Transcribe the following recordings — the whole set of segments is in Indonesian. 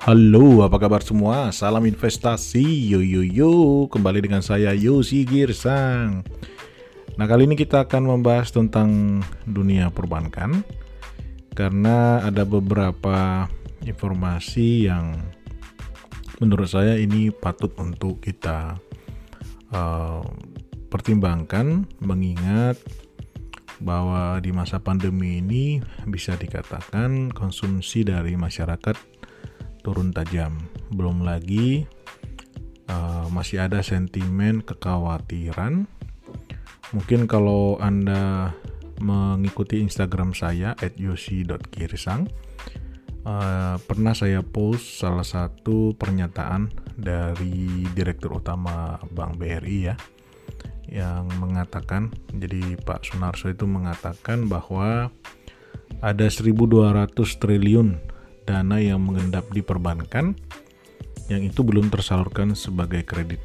Halo, apa kabar semua? Salam investasi, yo yo yo. Kembali dengan saya Yosi Girsang. Nah, kali ini kita akan membahas tentang dunia perbankan karena ada beberapa informasi yang menurut saya ini patut untuk kita uh, pertimbangkan mengingat bahwa di masa pandemi ini bisa dikatakan konsumsi dari masyarakat turun tajam. Belum lagi uh, masih ada sentimen kekhawatiran. Mungkin kalau Anda mengikuti Instagram saya @yosi.girsang uh, pernah saya post salah satu pernyataan dari Direktur Utama Bank BRI ya yang mengatakan jadi Pak Sunarso itu mengatakan bahwa ada 1200 triliun dana yang mengendap di perbankan yang itu belum tersalurkan sebagai kredit.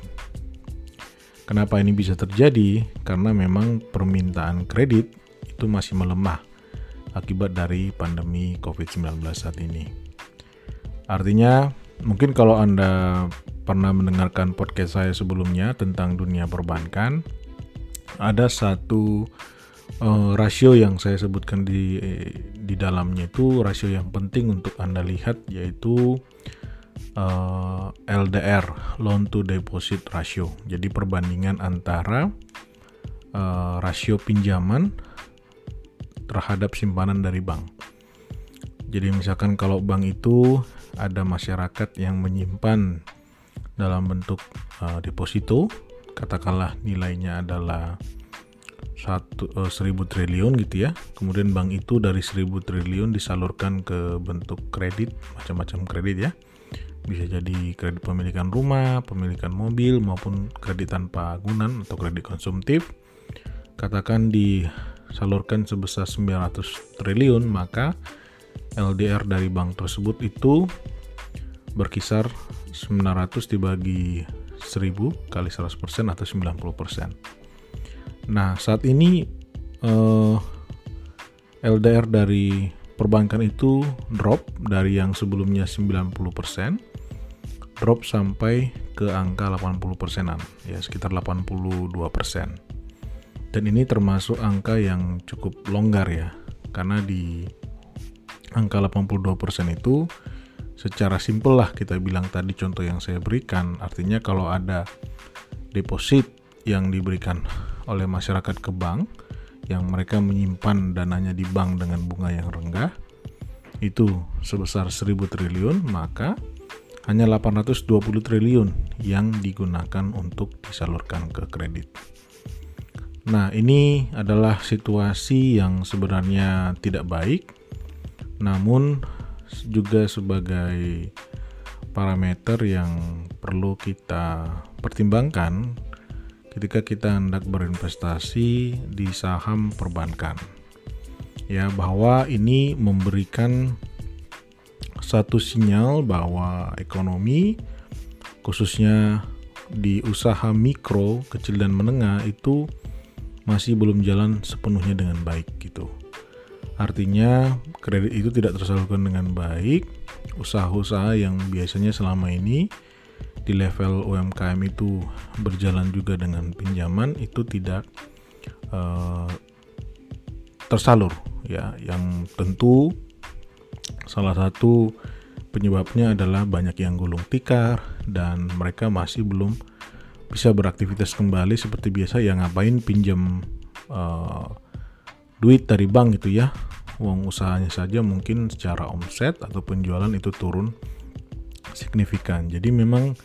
Kenapa ini bisa terjadi? Karena memang permintaan kredit itu masih melemah akibat dari pandemi COVID-19 saat ini. Artinya, mungkin kalau Anda pernah mendengarkan podcast saya sebelumnya tentang dunia perbankan, ada satu uh, rasio yang saya sebutkan di di dalamnya itu rasio yang penting untuk anda lihat yaitu uh, eh, LDR loan to deposit ratio. Jadi perbandingan antara uh, rasio pinjaman terhadap simpanan dari bank. Jadi misalkan kalau bank itu ada masyarakat yang menyimpan dalam bentuk uh, deposito, katakanlah nilainya adalah satu uh, seribu triliun gitu ya. Kemudian bank itu dari seribu triliun disalurkan ke bentuk kredit macam-macam kredit ya. Bisa jadi kredit pemilikan rumah pemilikan mobil maupun kredit tanpa agunan atau kredit konsumtif. Katakan disalurkan sebesar 900 triliun maka LDR dari bank tersebut itu berkisar 900 dibagi 1000 kali 100% atau 90%. Nah, saat ini eh, LDR dari perbankan itu drop dari yang sebelumnya 90% drop sampai ke angka 80 persenan ya sekitar 82 persen. Dan ini termasuk angka yang cukup longgar ya karena di angka 82 persen itu secara simpel lah kita bilang tadi contoh yang saya berikan. Artinya kalau ada deposit yang diberikan oleh masyarakat ke bank yang mereka menyimpan dananya di bank dengan bunga yang rendah itu sebesar 1000 triliun maka hanya 820 triliun yang digunakan untuk disalurkan ke kredit. Nah, ini adalah situasi yang sebenarnya tidak baik namun juga sebagai parameter yang perlu kita pertimbangkan ketika kita hendak berinvestasi di saham perbankan. Ya, bahwa ini memberikan satu sinyal bahwa ekonomi khususnya di usaha mikro, kecil dan menengah itu masih belum jalan sepenuhnya dengan baik gitu. Artinya kredit itu tidak tersalurkan dengan baik, usaha-usaha yang biasanya selama ini di level UMKM itu berjalan juga dengan pinjaman itu tidak uh, tersalur ya. Yang tentu salah satu penyebabnya adalah banyak yang gulung tikar dan mereka masih belum bisa beraktivitas kembali seperti biasa. Yang ngapain pinjam uh, duit dari bank gitu ya? Uang usahanya saja mungkin secara omset atau penjualan itu turun signifikan. Jadi memang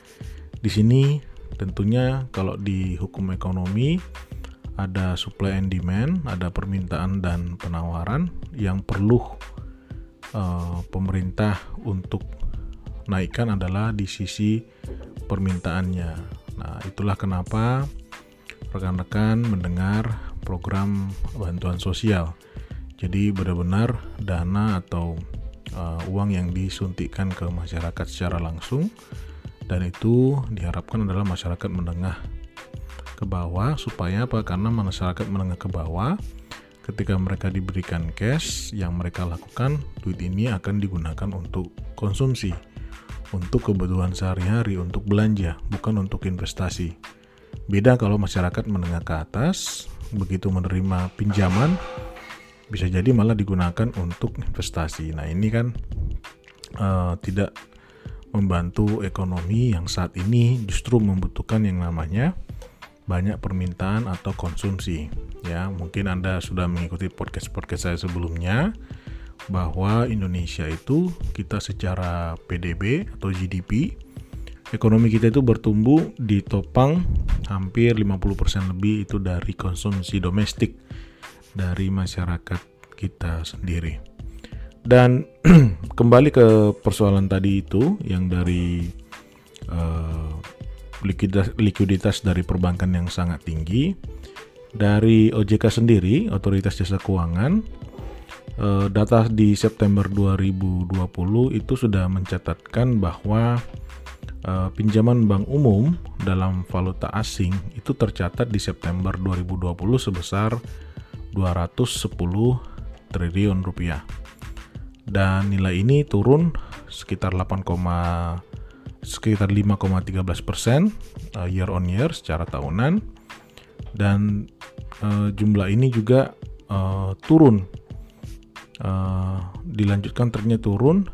di sini tentunya kalau di hukum ekonomi ada supply and demand, ada permintaan dan penawaran yang perlu uh, pemerintah untuk naikkan adalah di sisi permintaannya. Nah, itulah kenapa rekan-rekan mendengar program bantuan sosial. Jadi benar-benar dana atau uh, uang yang disuntikkan ke masyarakat secara langsung dan itu diharapkan adalah masyarakat menengah ke bawah supaya apa karena masyarakat menengah ke bawah ketika mereka diberikan cash yang mereka lakukan duit ini akan digunakan untuk konsumsi untuk kebutuhan sehari-hari, untuk belanja, bukan untuk investasi. Beda kalau masyarakat menengah ke atas, begitu menerima pinjaman, bisa jadi malah digunakan untuk investasi. Nah ini kan uh, tidak membantu ekonomi yang saat ini justru membutuhkan yang namanya banyak permintaan atau konsumsi. Ya, mungkin Anda sudah mengikuti podcast-podcast saya sebelumnya bahwa Indonesia itu kita secara PDB atau GDP ekonomi kita itu bertumbuh ditopang hampir 50% lebih itu dari konsumsi domestik dari masyarakat kita sendiri. Dan kembali ke persoalan tadi itu yang dari uh, likuiditas, likuiditas dari perbankan yang sangat tinggi. Dari OJK sendiri, Otoritas Jasa Keuangan, uh, data di September 2020 itu sudah mencatatkan bahwa uh, pinjaman bank umum dalam valuta asing itu tercatat di September 2020 sebesar 210 triliun rupiah. Dan nilai ini turun sekitar 8, sekitar 5,13 persen uh, year on year secara tahunan. Dan uh, jumlah ini juga uh, turun. Uh, dilanjutkan trennya turun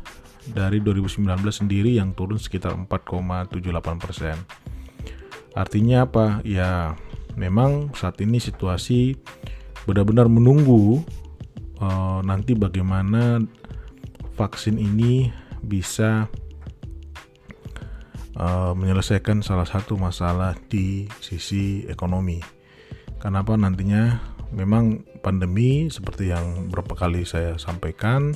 dari 2019 sendiri yang turun sekitar 4,78 persen. Artinya apa? Ya memang saat ini situasi benar-benar menunggu uh, nanti bagaimana vaksin ini bisa uh, menyelesaikan salah satu masalah di sisi ekonomi. Kenapa nantinya memang pandemi seperti yang beberapa kali saya sampaikan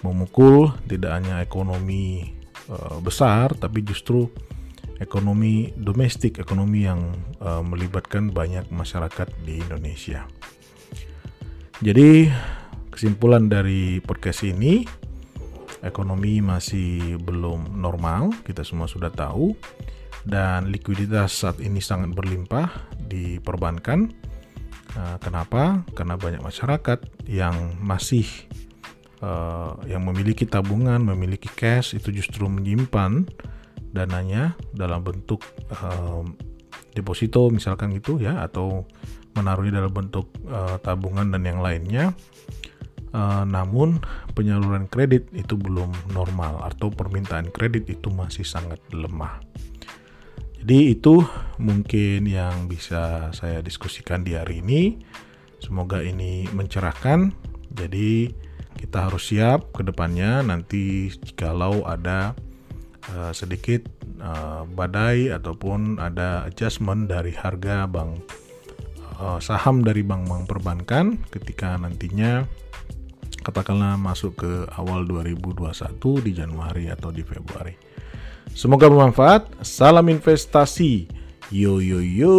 memukul tidak hanya ekonomi uh, besar tapi justru ekonomi domestik, ekonomi yang uh, melibatkan banyak masyarakat di Indonesia. Jadi kesimpulan dari podcast ini ekonomi masih belum normal, kita semua sudah tahu, dan likuiditas saat ini sangat berlimpah di perbankan. Uh, kenapa? Karena banyak masyarakat yang masih uh, yang memiliki tabungan, memiliki cash itu justru menyimpan dananya dalam bentuk uh, deposito misalkan gitu ya atau menaruhnya dalam bentuk uh, tabungan dan yang lainnya Uh, namun penyaluran kredit itu belum normal atau permintaan kredit itu masih sangat lemah. Jadi itu mungkin yang bisa saya diskusikan di hari ini. Semoga ini mencerahkan. Jadi kita harus siap ke depannya nanti jikalau ada uh, sedikit uh, badai ataupun ada adjustment dari harga bank uh, saham dari bank-bank perbankan ketika nantinya katakanlah masuk ke awal 2021 di Januari atau di Februari. Semoga bermanfaat. Salam investasi. Yo yo yo.